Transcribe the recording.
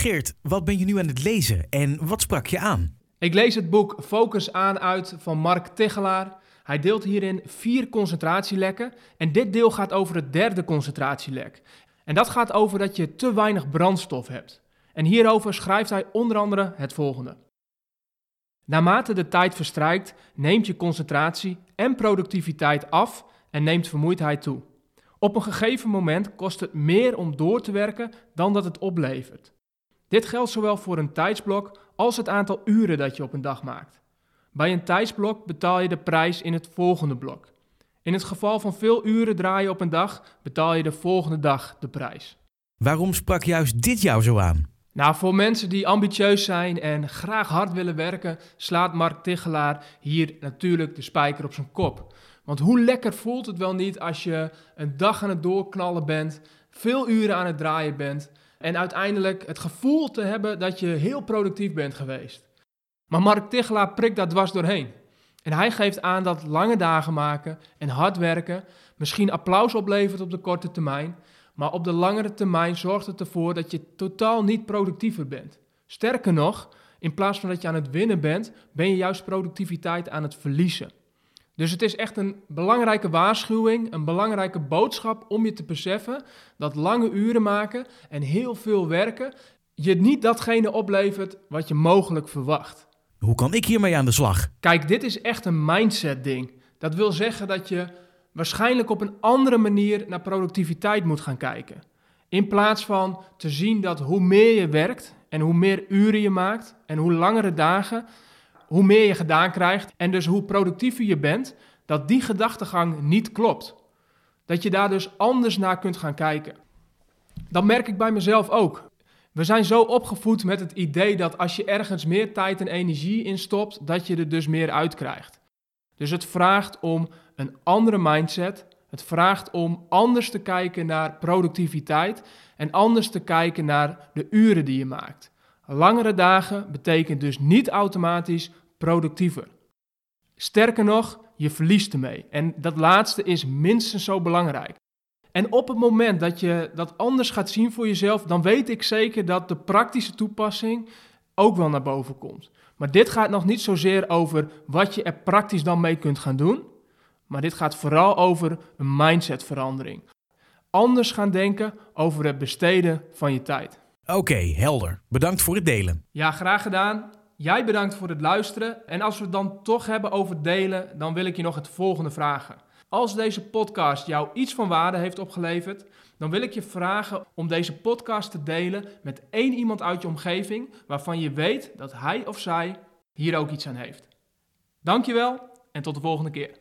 Geert, wat ben je nu aan het lezen en wat sprak je aan? Ik lees het boek Focus aan uit van Mark Tegelaar. Hij deelt hierin vier concentratielekken en dit deel gaat over het derde concentratielek. En dat gaat over dat je te weinig brandstof hebt. En hierover schrijft hij onder andere het volgende. Naarmate de tijd verstrijkt, neemt je concentratie en productiviteit af en neemt vermoeidheid toe. Op een gegeven moment kost het meer om door te werken dan dat het oplevert. Dit geldt zowel voor een tijdsblok als het aantal uren dat je op een dag maakt. Bij een tijdsblok betaal je de prijs in het volgende blok. In het geval van veel uren draaien op een dag, betaal je de volgende dag de prijs. Waarom sprak juist dit jou zo aan? Nou, voor mensen die ambitieus zijn en graag hard willen werken, slaat Mark Tichelaar hier natuurlijk de spijker op zijn kop. Want hoe lekker voelt het wel niet als je een dag aan het doorknallen bent, veel uren aan het draaien bent en uiteindelijk het gevoel te hebben dat je heel productief bent geweest. Maar Mark Tichelaar prikt daar dwars doorheen. En hij geeft aan dat lange dagen maken en hard werken misschien applaus oplevert op de korte termijn, maar op de langere termijn zorgt het ervoor dat je totaal niet productiever bent. Sterker nog, in plaats van dat je aan het winnen bent, ben je juist productiviteit aan het verliezen. Dus het is echt een belangrijke waarschuwing, een belangrijke boodschap om je te beseffen dat lange uren maken en heel veel werken je niet datgene oplevert wat je mogelijk verwacht. Hoe kan ik hiermee aan de slag? Kijk, dit is echt een mindset ding. Dat wil zeggen dat je waarschijnlijk op een andere manier naar productiviteit moet gaan kijken. In plaats van te zien dat hoe meer je werkt en hoe meer uren je maakt en hoe langere dagen, hoe meer je gedaan krijgt en dus hoe productiever je bent, dat die gedachtegang niet klopt. Dat je daar dus anders naar kunt gaan kijken. Dat merk ik bij mezelf ook. We zijn zo opgevoed met het idee dat als je ergens meer tijd en energie in stopt, dat je er dus meer uit krijgt. Dus het vraagt om een andere mindset. Het vraagt om anders te kijken naar productiviteit en anders te kijken naar de uren die je maakt. Langere dagen betekent dus niet automatisch productiever. Sterker nog, je verliest ermee. En dat laatste is minstens zo belangrijk. En op het moment dat je dat anders gaat zien voor jezelf, dan weet ik zeker dat de praktische toepassing ook wel naar boven komt. Maar dit gaat nog niet zozeer over wat je er praktisch dan mee kunt gaan doen, maar dit gaat vooral over een mindsetverandering. Anders gaan denken over het besteden van je tijd. Oké, helder. Bedankt voor het delen. Ja, graag gedaan. Jij bedankt voor het luisteren. En als we het dan toch hebben over delen, dan wil ik je nog het volgende vragen. Als deze podcast jou iets van waarde heeft opgeleverd, dan wil ik je vragen om deze podcast te delen met één iemand uit je omgeving waarvan je weet dat hij of zij hier ook iets aan heeft. Dankjewel en tot de volgende keer.